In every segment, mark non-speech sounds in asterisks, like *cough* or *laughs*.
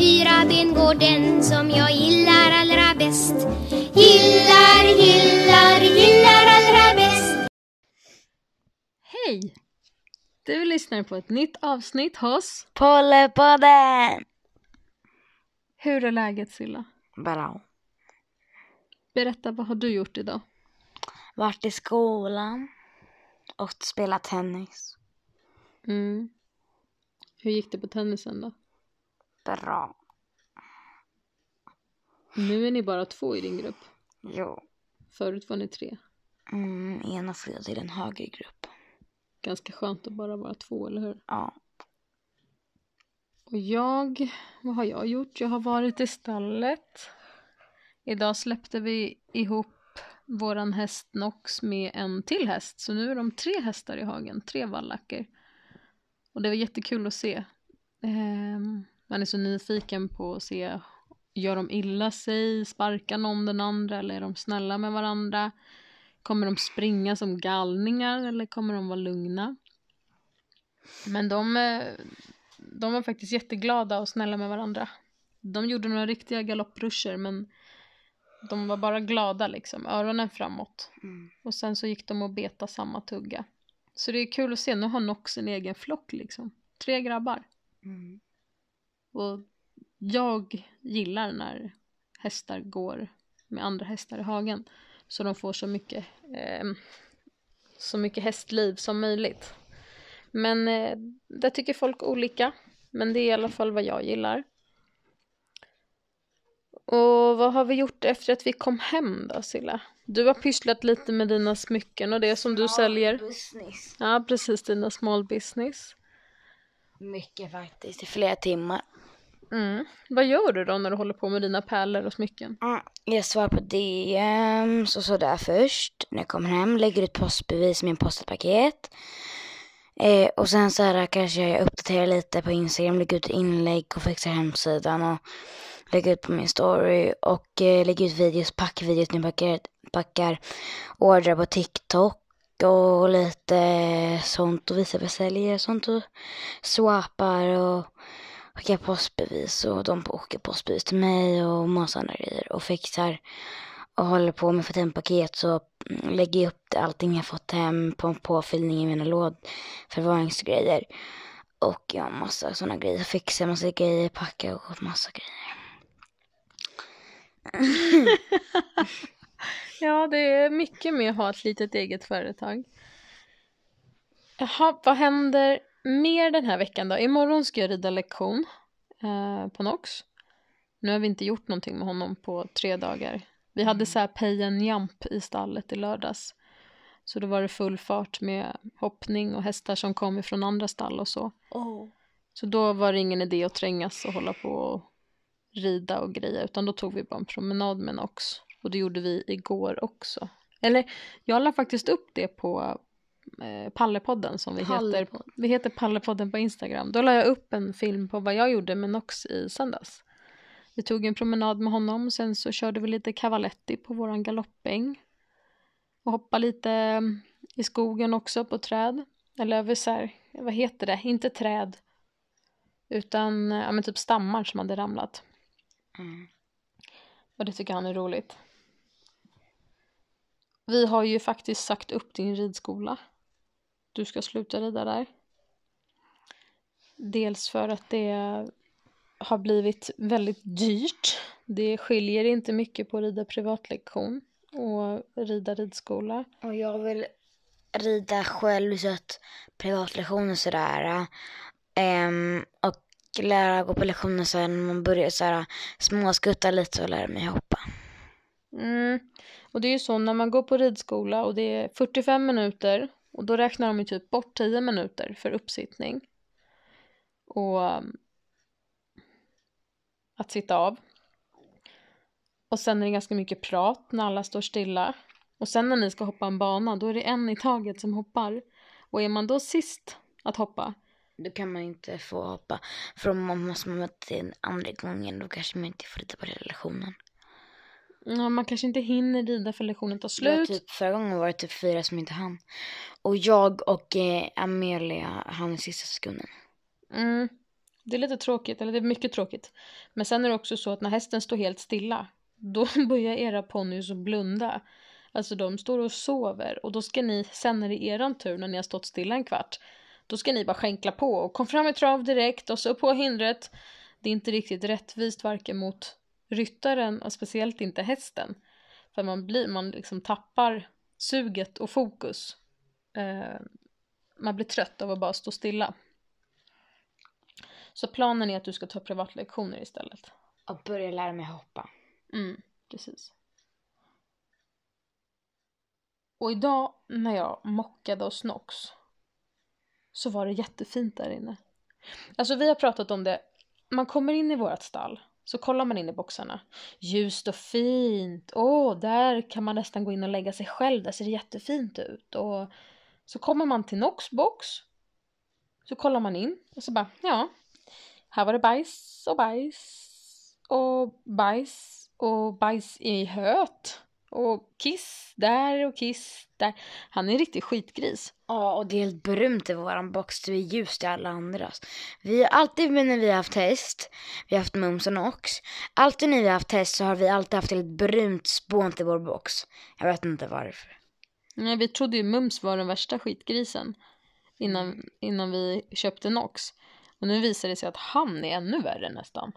fyra ben går den som jag gillar allra bäst. Gillar, gillar, gillar allra bäst. Hej! Du lyssnar på ett nytt avsnitt hos Pollepodden! Hur är läget Silla? Bra. Berätta, vad har du gjort idag? Varit i skolan och spelat tennis. Mm. Hur gick det på tennisen då? Bra. Nu är ni bara två i din grupp. Jo. Förut var ni tre. Mm, ena flyttade till en högre grupp. Ganska skönt att bara vara två, eller hur? Ja. Och jag, vad har jag gjort? Jag har varit i stallet. Idag släppte vi ihop våran häst Nox med en till häst. Så nu är de tre hästar i hagen, tre vallacker. Och det var jättekul att se. Ehm, man är så nyfiken på att se, gör de illa sig, sparkar någon den andra eller är de snälla med varandra? Kommer de springa som galningar eller kommer de vara lugna? Men de, eh, de var faktiskt jätteglada och snälla med varandra. De gjorde några riktiga galoppruscher men de var bara glada liksom, öronen framåt. Mm. Och sen så gick de och beta samma tugga. Så det är kul att se, nu har Nox en egen flock liksom. Tre grabbar. Mm. Och jag gillar när hästar går med andra hästar i hagen. Så de får så mycket, eh, så mycket hästliv som möjligt. Men eh, det tycker folk olika. Men det är i alla fall vad jag gillar. Och vad har vi gjort efter att vi kom hem då Silla? Du har pysslat lite med dina smycken och det som du säljer. Business. Ja precis, dina small business. Mycket faktiskt, i flera timmar. Mm. Vad gör du då när du håller på med dina pärlor och smycken? Mm. Jag svarar på DM, så sådär först. När jag kommer hem, lägger ut postbevis med en postat paket. Eh, och sen så här kanske jag uppdaterar lite på Instagram, lägger ut inlägg och fixar hemsidan och lägger ut på min story och eh, lägger ut videos, packvideos när jag packar, packar ordrar på TikTok och lite sånt och visar vad jag säljer, sånt och swappar och skickar postbevis och de åker postbevis till mig och massa andra grejer och fixar och håller på med fått hem paket så mm, lägger jag upp allting jag fått hem på en påfyllning i mina låd förvaringsgrejer och ja, massa sådana grejer. Fixar massa grejer, packar och massa grejer. *laughs* *laughs* Ja, det är mycket med att ha ett litet eget företag. Jaha, vad händer mer den här veckan då? Imorgon ska jag rida lektion eh, på Nox. Nu har vi inte gjort någonting med honom på tre dagar. Vi hade så här pay and jump i stallet i lördags. Så då var det full fart med hoppning och hästar som kom ifrån andra stall och så. Oh. Så då var det ingen idé att trängas och hålla på och rida och greja utan då tog vi bara en promenad med Nox. Och det gjorde vi igår också. Eller jag la faktiskt upp det på eh, Pallepodden som vi heter. Pallepodd. Vi heter Pallepodden på Instagram. Då la jag upp en film på vad jag gjorde med Nox i söndags. Vi tog en promenad med honom och sen så körde vi lite cavaletti på våran galoppäng. Och hoppade lite eh, i skogen också på träd. Eller över så här, vad heter det? Inte träd. Utan ja, men typ stammar som hade ramlat. Mm. Och det tycker han är roligt. Vi har ju faktiskt sagt upp din ridskola. Du ska sluta rida där. Dels för att det har blivit väldigt dyrt. Det skiljer inte mycket på att rida privatlektion och rida ridskola. Och jag vill rida själv så att privatlektioner sådär. Um, och lära gå på lektioner sen när man börjar småskutta lite och lära mig hoppa. Mm. Och det är ju så när man går på ridskola och det är 45 minuter och då räknar de ju typ bort 10 minuter för uppsittning. Och um, att sitta av. Och sen är det ganska mycket prat när alla står stilla. Och sen när ni ska hoppa en bana då är det en i taget som hoppar. Och är man då sist att hoppa Då kan man inte få hoppa. För om man måste möta till andra gången då kanske man inte får rida på relationen. Ja, man kanske inte hinner rida för lektionen tar slut. typ, förra gången var det typ fyra som inte hann. Och jag och eh, Amelia hann i sista sekunden. Mm. Det är lite tråkigt, eller det är mycket tråkigt. Men sen är det också så att när hästen står helt stilla, då *laughs* börjar era ponnyer att blunda. Alltså de står och sover och då ska ni, sen när det är eran tur när ni har stått stilla en kvart, då ska ni bara skänkla på och kom fram i trav direkt och så på hindret. Det är inte riktigt rättvist varken mot ryttaren och speciellt inte hästen. För man, blir, man liksom tappar suget och fokus. Eh, man blir trött av att bara stå stilla. Så planen är att du ska ta privatlektioner istället. Och börja lära mig hoppa. Mm, precis. Och idag när jag mockade hos Nox så var det jättefint där inne. Alltså vi har pratat om det, man kommer in i vårt stall så kollar man in i boxarna. Ljust och fint. Åh, där kan man nästan gå in och lägga sig själv. Där ser det jättefint ut. Och så kommer man till Nox box. Så kollar man in och så bara, ja. Här var det bajs och bajs och bajs och bajs i höet. Och kiss där och kiss där. Han är en riktig skitgris. Ja, och det är helt brunt i våran box. Det är ljust i alla andras. Vi har alltid när vi har haft häst, vi har haft mums och nox. Alltid när vi har haft häst så har vi alltid haft ett brunt spån till vår box. Jag vet inte varför. Nej, vi trodde ju Mums var den värsta skitgrisen innan, innan vi köpte Nox. Och nu visar det sig att han är ännu värre nästan.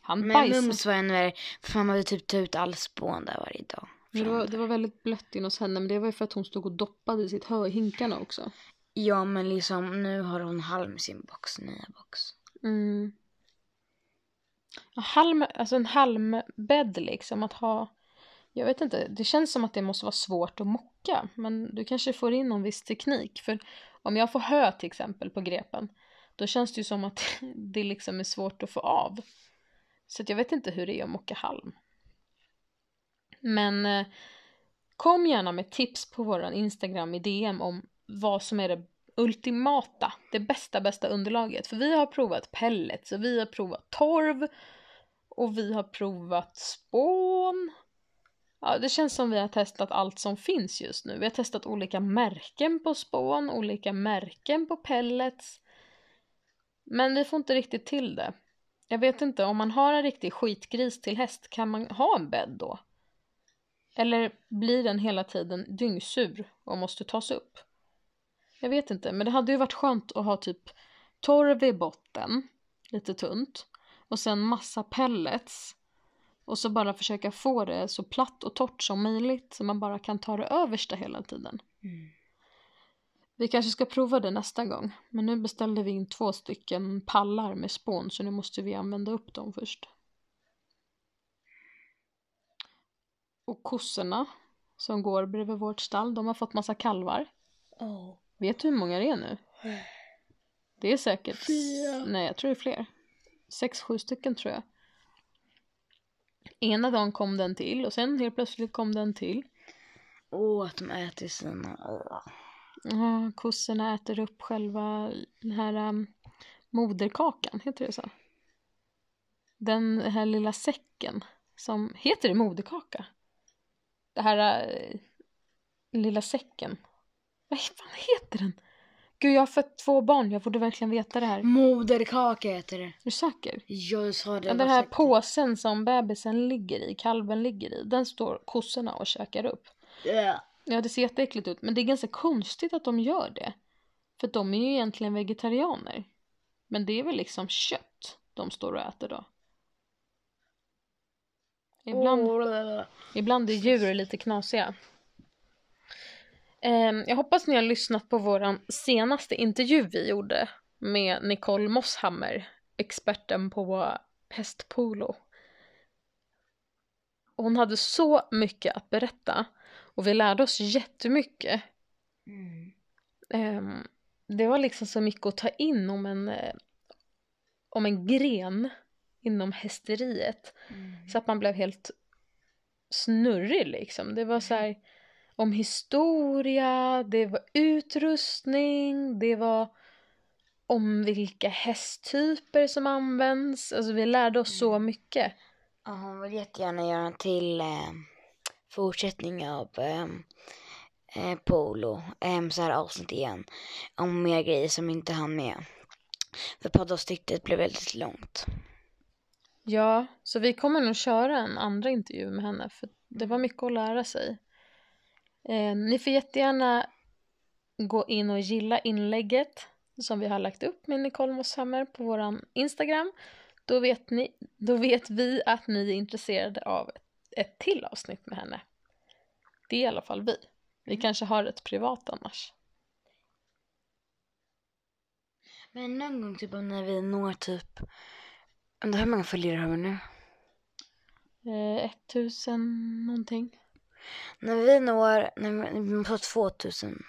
Han Men bajsar. mums var ännu värre, för man behövde typ ta ut all spån där varje dag. Men Det var, det var väldigt blött in hos henne, men det var ju för att hon stod och doppade sitt hö i hinkarna också. Ja, men liksom nu har hon halm i sin box, nya box. Mm. Halm, alltså en halmbädd liksom att ha. Jag vet inte, det känns som att det måste vara svårt att mocka. Men du kanske får in någon viss teknik. För om jag får hö till exempel på grepen. Då känns det ju som att *laughs* det liksom är svårt att få av. Så att jag vet inte hur det är att mocka halm. Men eh, kom gärna med tips på våran Instagram i DM om vad som är det ultimata, det bästa bästa underlaget. För vi har provat pellets och vi har provat torv och vi har provat spån. Ja, det känns som vi har testat allt som finns just nu. Vi har testat olika märken på spån, olika märken på pellets. Men vi får inte riktigt till det. Jag vet inte, om man har en riktig skitgris till häst, kan man ha en bädd då? Eller blir den hela tiden dyngsur och måste tas upp? Jag vet inte, men det hade ju varit skönt att ha typ torv i botten, lite tunt, och sen massa pellets. Och så bara försöka få det så platt och torrt som möjligt så man bara kan ta det översta hela tiden. Vi kanske ska prova det nästa gång, men nu beställde vi in två stycken pallar med spån så nu måste vi använda upp dem först. Och kossorna som går bredvid vårt stall, de har fått massa kalvar. Oh. Vet du hur många det är nu? Det är säkert... Fyra. Nej, jag tror det är fler. Sex, sju stycken tror jag. Ena dagen kom den till och sen helt plötsligt kom den till. Åh, att de äter sina... Ja, kossorna äter upp själva den här um, moderkakan, heter det så? Den här lilla säcken som, heter det moderkaka? Det här uh, lilla säcken. Vad fan heter den? Gud, jag har fött två barn, jag borde verkligen veta det här. Är Moderkaka heter det. du säker? Jag sa det. Ja, den här säkert. påsen som bebisen ligger i, kalven ligger i, den står kossorna och käkar upp. Ja. Ja, det ser jätteäckligt ut, men det är ganska konstigt att de gör det. För de är ju egentligen vegetarianer. Men det är väl liksom kött de står och äter då. Ibland, Åh. ibland är djur lite knasiga. Ehm, jag hoppas ni har lyssnat på våran senaste intervju vi gjorde med Nicole Mosshammer, experten på hästpolo. Hon hade så mycket att berätta och vi lärde oss jättemycket. Mm. Ehm, det var liksom så mycket att ta in om en, eh, om en gren inom hästeriet. Mm. Så att man blev helt snurrig liksom. Det var så här om historia, det var utrustning, det var om vilka hästtyper som används. Alltså vi lärde oss så mycket. Ja, hon vill jättegärna göra en till eh, fortsättning av eh, eh, Polo. Eh, så här avsnitt igen. Om mer grejer som inte hann med. För poddavsnittet blev väldigt långt. Ja, så vi kommer nog köra en andra intervju med henne för det var mycket att lära sig. Eh, ni får jättegärna gå in och gilla inlägget som vi har lagt upp med Nicole Mosshammer på våran Instagram. Då vet, ni, då vet vi att ni är intresserade av ett, ett till avsnitt med henne. Det är i alla fall vi. Vi kanske har ett privat annars. Men någon gång typ när vi når typ, undrar hur många följare har vi nu? Eh, 1000 någonting. När vi når, när vi på 2000.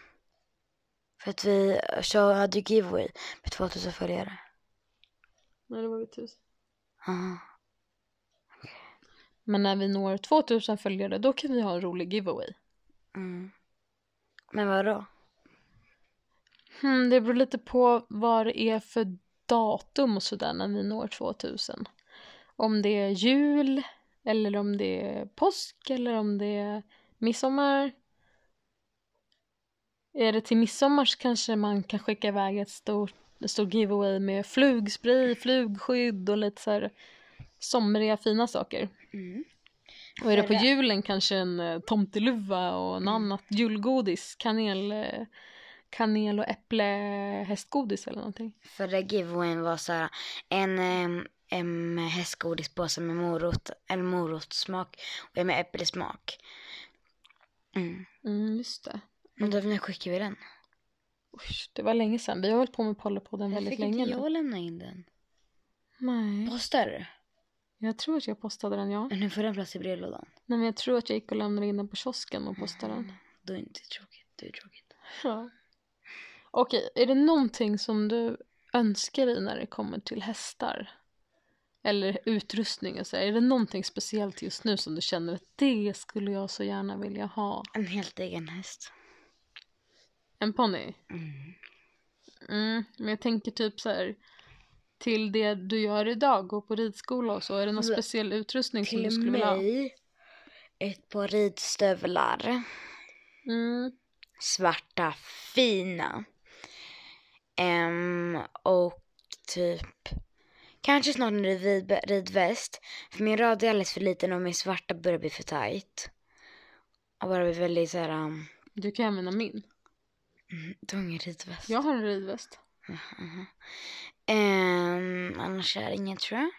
För att vi kör, hade ju giveaway med 2000 följare. Nej, det var vi 1000. Aha. Men när vi når 2000 följare då kan vi ha en rolig giveaway. Mm. Men vadå? Hmm, det beror lite på vad det är för datum och sådär när vi når 2000. Om det är jul eller om det är påsk eller om det är midsommar. Är det till midsommar så kanske man kan skicka iväg ett stort, ett stort giveaway med flugspray, flugskydd och lite så här somriga fina saker. Mm. Och är det på julen kanske en eh, tomteluva och en annat julgodis, kanel, eh, kanel och äpple hästgodis eller någonting. Förra giveawayen var så här en, en hästgodispåse med morot, eller morotssmak och en med äpplesmak. Mm. Mm, just det. Men då, när skickar vi den? Usch, det var länge sedan. Vi har hållit på med Pollepodden väldigt länge nu. jag lämna in den? Nej, Postar du? jag tror att jag postade den ja. Men nu får den plats i brevlådan. Nej men jag tror att jag gick och lämnade in den på kiosken och postade den. Då är det inte tråkigt. Det är tråkigt. Ja. Okej, är det någonting som du önskar dig när det kommer till hästar? Eller utrustning och så. Är det någonting speciellt just nu som du känner att det skulle jag så gärna vilja ha? En helt egen häst. En ponny? Mm. Mm, men jag tänker typ så här till det du gör idag, gå på ridskola och så. Är det någon speciell utrustning som du Till skulle vilja ha? mig ett par ridstövlar. Mm, Svarta, fina. Ehm, och typ kanske snart en rid, ridväst. För min rad är alldeles för liten och min svarta börjar bli för tight. Och bara blir väldigt så här. Um, du kan använda min. tung ridväst. Jag har en ridväst. Mhm. Ehm, annars är det inget tror jag.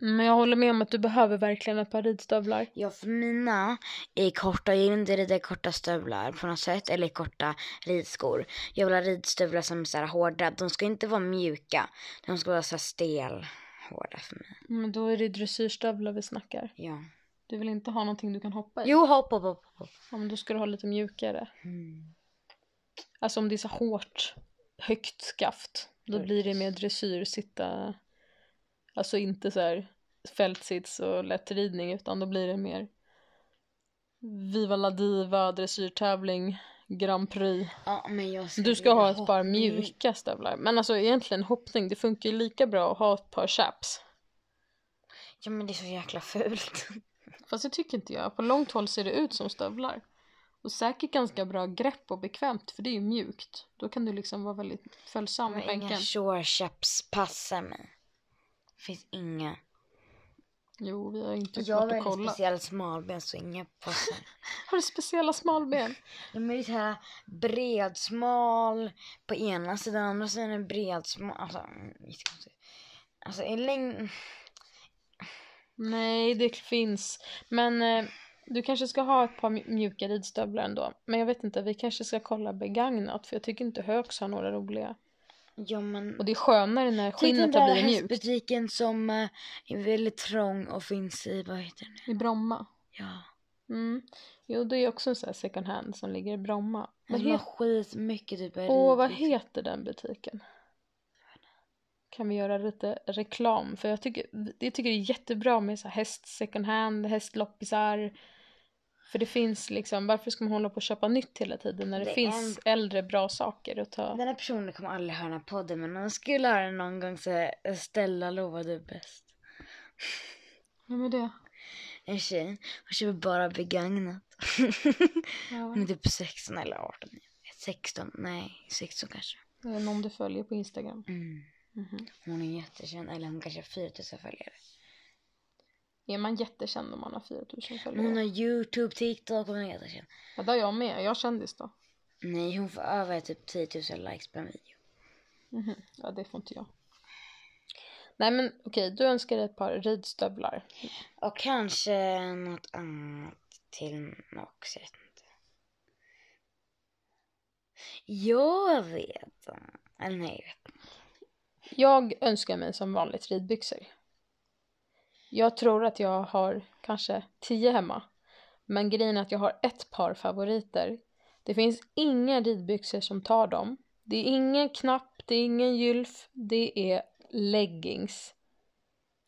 Men jag håller med om att du behöver verkligen ett par ridstövlar. Ja, för mina är korta. Jag vill inte rida korta stövlar på något sätt. Eller korta ridskor. Jag vill ha ridstövlar som är så här hårda. De ska inte vara mjuka. De ska vara så här stel hårda för mig. Men då är det dressyrstövlar vi snackar. Ja. Du vill inte ha någonting du kan hoppa i? Jo, hopp, hopp, hopp. hopp. Ja, men då ska du ha lite mjukare. Mm. Alltså om det är så hårt, högt skaft. Då blir det mer dressyr, sitta, alltså inte så här fältsits och lättridning utan då blir det mer Viva la diva, dressyrtävling, Grand Prix. Ja, Du ska ha ett par mjuka stövlar. Men alltså egentligen hoppning, det funkar ju lika bra att ha ett par chaps. Ja, men det är så jäkla fult. *laughs* Fast det tycker inte jag. På långt håll ser det ut som stövlar. Och säkert ganska bra grepp och bekvämt för det är ju mjukt. Då kan du liksom vara väldigt följsam med Men inga bänken. shore chaps passar mig. Finns inga. Jo, vi har inte Jag har väldigt kollat. speciellt smalben så inga *laughs* passar. Har du speciella smalben? Ja, men det är så här bred, smal på ena sidan, andra sidan är bred, smal. Alltså, mm, jättekonstigt. Alltså i längd... Nej, det finns. Men eh, du kanske ska ha ett par mj- mjuka ridstövlar ändå. Men jag vet inte, vi kanske ska kolla begagnat för jag tycker inte Hööks har några roliga. Ja men... Och det är skönare när den skinnet har blivit mjukt. hästbutiken som eh, är väldigt trång och finns i, vad heter den? I Bromma. Ja. Mm. Jo, det är också en sån här second hand som ligger i Bromma. Vad Vad heter heter skitmycket typ Åh, vad heter den butiken? Kan vi göra lite reklam? För jag tycker, jag tycker det är jättebra med så här häst second hand, hästloppisar. För det finns liksom, varför ska man hålla på och köpa nytt hela tiden när det, Det finns äldre bra saker att ta? Den här personen kommer aldrig höra den här podden men om han skulle höra den någon gång så Stella lovade bäst. Vem är det? En tjej, hon köper bara begagnat. *laughs* Ja, Hon är typ 16 eller 18. 16, nej 16 kanske. det är någon du följer på Instagram. Mm. Mhm. Hon är jättekänd, eller hon kanske har 4000 följare. Är man jättekänd om man har 4000 Men hon följare? har youtube, tiktok, hon är jättekänd. Ja, det har jag med. Jag är kändis då. Nej, hon får över typ 10 000 likes på en video. Mhm. Ja, det får inte jag. Nej men okej, du önskar dig ett par ridstövlar. Och kanske något annat till också. Jag vet inte. Jag vet. Eller nej, jag vet inte. Jag önskar mig som vanligt ridbyxor. Jag tror att jag har kanske tio hemma. Men grejen är att jag har ett par favoriter. Det finns inga ridbyxor som tar dem. Det är ingen knapp, det är ingen gylf, det är leggings.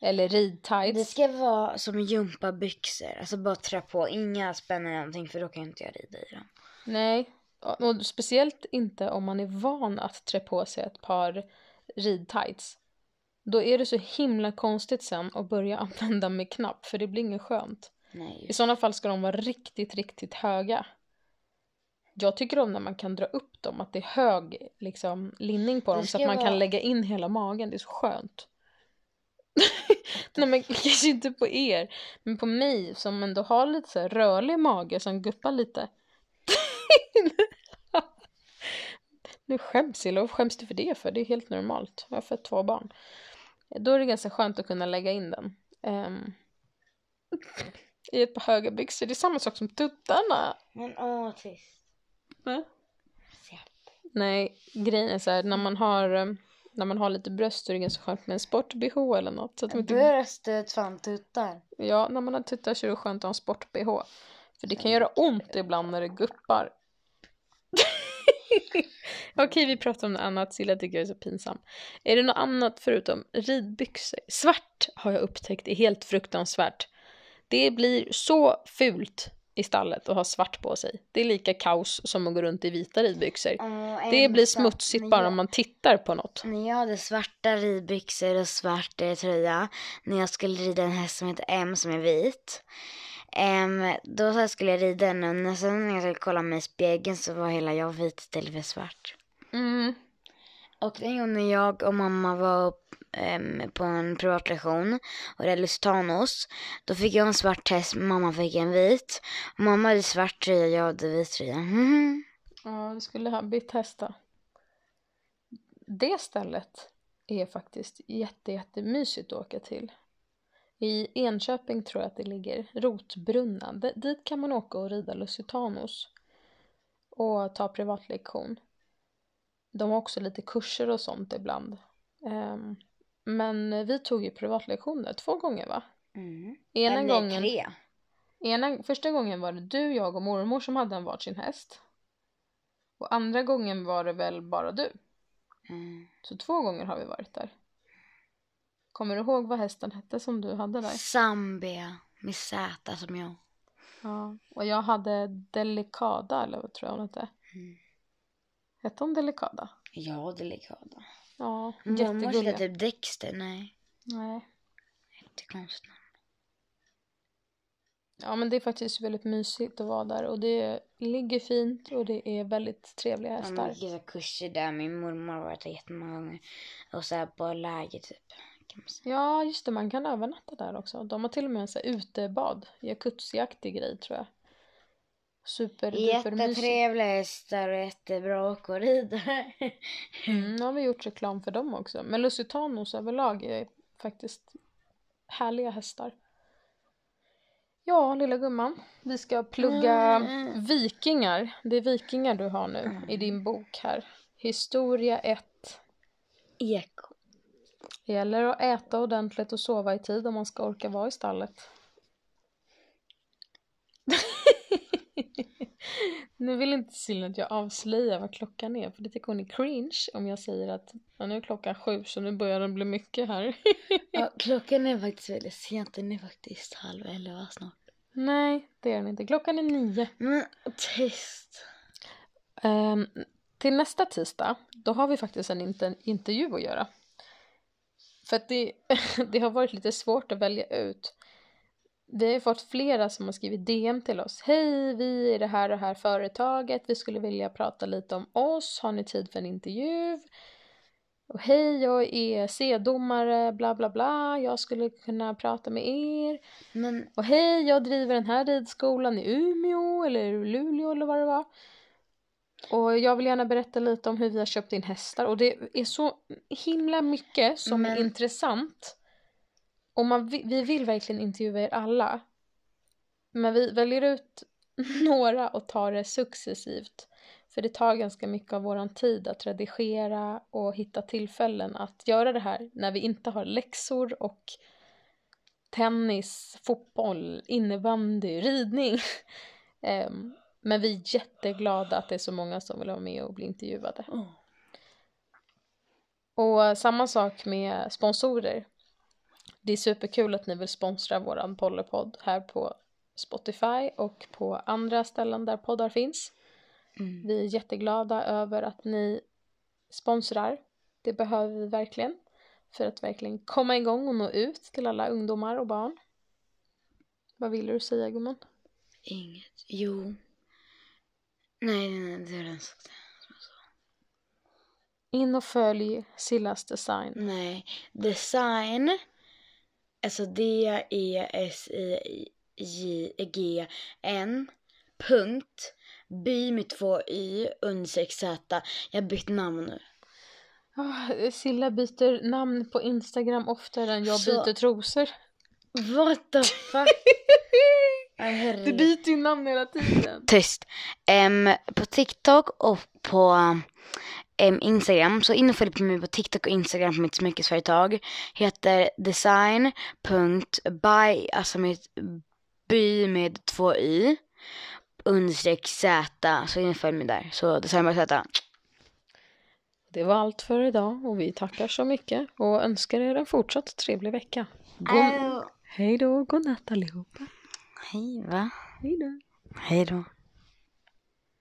Eller Det ridtights. ska vara som gympabyxor. Alltså bara trä på. Inga spänn eller någonting för då kan inte jag rida i dem. Nej, och speciellt inte om man är van att trä på sig ett par ridtights. Då är det så himla konstigt sen att börja *laughs* använda med knapp för det blir inget skönt. Nej. I sådana fall ska de vara riktigt, riktigt höga. Jag tycker om när man kan dra upp dem, att det är hög liksom, linning på dem så att man vara- kan lägga in hela magen. Det är så skönt. *laughs* Nej men kanske inte på er, men på mig som ändå har lite så här rörlig mage som guppar lite. *laughs* nu skäms jag, vad skäms du för det för? Det är helt normalt. Jag har fött två barn. Då är det ganska skönt att kunna lägga in den. Ehm, I ett par höga byxor. Det är samma sak som tuttarna. Men åh, tyst. Va? Nej, grejen är så här, när man har, eh, när man har lite bröst så är det ganska skönt med en sport-bh eller något. Så att de inte, Bröstet fan tuttar. ja, när man har tuttar så är det skönt att ha en sport-bh. För det kan göra ont ibland när det guppar. *laughs* Okej, vi pratar om något annat. Silla tycker jag är så pinsam. Är det något annat förutom ridbyxor? Svart har jag upptäckt är helt fruktansvärt. Det blir så fult i stallet att ha svart på sig. Det är lika kaos som att gå runt i vita ridbyxor. Åh, Det blir smutsigt När bara jag- om man tittar på något. När jag hade svarta ridbyxor och svart eh, tröja när jag skulle rida en häst som heter M som är vit. Em, då skulle jag rida den och sen när jag skulle kolla mig i spegeln så var hela jag vit istället för svart. Mm. Och en gång när jag och mamma var upp, em, på en privatlektion och red Lusitanos då fick jag en svart häst, mamma fick en vit. Mamma hade svart tröja, jag hade vit tröja. *laughs* Ja, du skulle ha bytt hästar. Det stället är faktiskt jätte, jättemysigt att åka till. I Enköping tror jag att det ligger, Rotbrunna. D- dit kan man åka och rida Lusitanos och ta privatlektion. De har också lite kurser och sånt ibland. Ehm, men vi tog ju privatlektioner två gånger va? Mm. Ena nej, gången, tre. ena, första gången var det du, jag och mormor som hade en varsin häst. Och andra gången var det väl bara du. Mm. Så två gånger har vi varit där. Kommer du ihåg vad hästen hette som du hade där? Zambia med Z som jag. Ja. Och jag hade Delicada eller vad tror jag hon hette. Mm. Hette hon Delicada? Ja, delikada. Ja, jättegulliga. heter typ Dexter. Nej, Nej. jättekonstigt. Ja men det är faktiskt väldigt mysigt att vara där och det ligger fint och det är väldigt trevliga Jag hästar. så här kurser där. Min mormor har varit där jättemånga gånger. Och så här på läger typ. Ja just det, man kan övernatta där också. De har till och med så här utebad, jacuzzi-aktig grej tror jag. Super. Jättetrevliga hästar och jättebra åkerider. Mm, nu har vi gjort reklam för dem också. Men Lusitanos överlag är faktiskt härliga hästar. Ja, lilla gumman. Vi ska plugga Mm. vikingar. Det är vikingar du har nu i din bok här. Historia 1. Eko. Det gäller att äta ordentligt och sova i tid om man ska orka vara i stallet. *laughs* nu vill inte Silja att jag avslöjar vad klockan är för det tycker hon är cringe om jag säger att ja, nu är klockan sju så nu börjar det bli mycket här. *laughs* Ja, *laughs* klockan är faktiskt väldigt sent. Den är faktiskt halv elva snart. Nej, det är den inte. Klockan är nio. Men tyst. Ehm, till nästa tisdag, då har vi faktiskt en inter- intervju att göra. För att det, det har varit lite svårt att välja ut. Vi har fått flera som har skrivit DM till oss. Hej, vi är det här och här företaget. Vi skulle vilja prata lite om oss. Har ni tid för en intervju? Och hej, jag är C-domare, bla bla bla, jag skulle kunna prata med er. Men Och hej, jag driver den här ridskolan i Umeå eller Luleå eller vad det var. Och jag vill gärna berätta lite om hur vi har köpt in hästar och det är så himla mycket som är Men- intressant. Och man, vi, vi vill verkligen intervjua er alla. Men vi väljer ut *laughs* några och tar det successivt. För det tar ganska mycket av våran tid att redigera och hitta tillfällen att göra det här när vi inte har läxor och tennis, fotboll, innebandy, ridning. *laughs* Ehm, men vi är jätteglada att det är så många som vill vara med och bli intervjuade. Och samma sak med sponsorer. Det är superkul att ni vill sponsra våran Pollypodd här på Spotify och på andra ställen där poddar finns. Mm. Vi är jätteglada över att ni sponsrar. Det behöver vi verkligen för att verkligen komma igång och nå ut till alla ungdomar och barn. Vad vill du säga gumman? inget. Jo. Nej, nej, nej, det har jag sagt. In och följ Sillas design. Nej, design. Alltså D-E-S-I-J-G-N. Punkt. By med två y, understreck z. Jag har bytt namn nu. Ah, Silla byter namn på Instagram oftare än jag Så- byter trosor. What the fuck? *laughs* Aj, Du byter ju namn hela tiden. Tyst. Em, på TikTok och på Instagram. Så in och följ på mig på TikTok och Instagram på mitt smyckesföretag. Heter design.by, alltså med by med två y. Understreck z. Så in och följ mig där. Så design by z. Det var allt för idag och vi tackar så mycket och önskar er en fortsatt trevlig vecka. God... Hej då, godnatt allihopa. Hej va? Hej då. Hej då.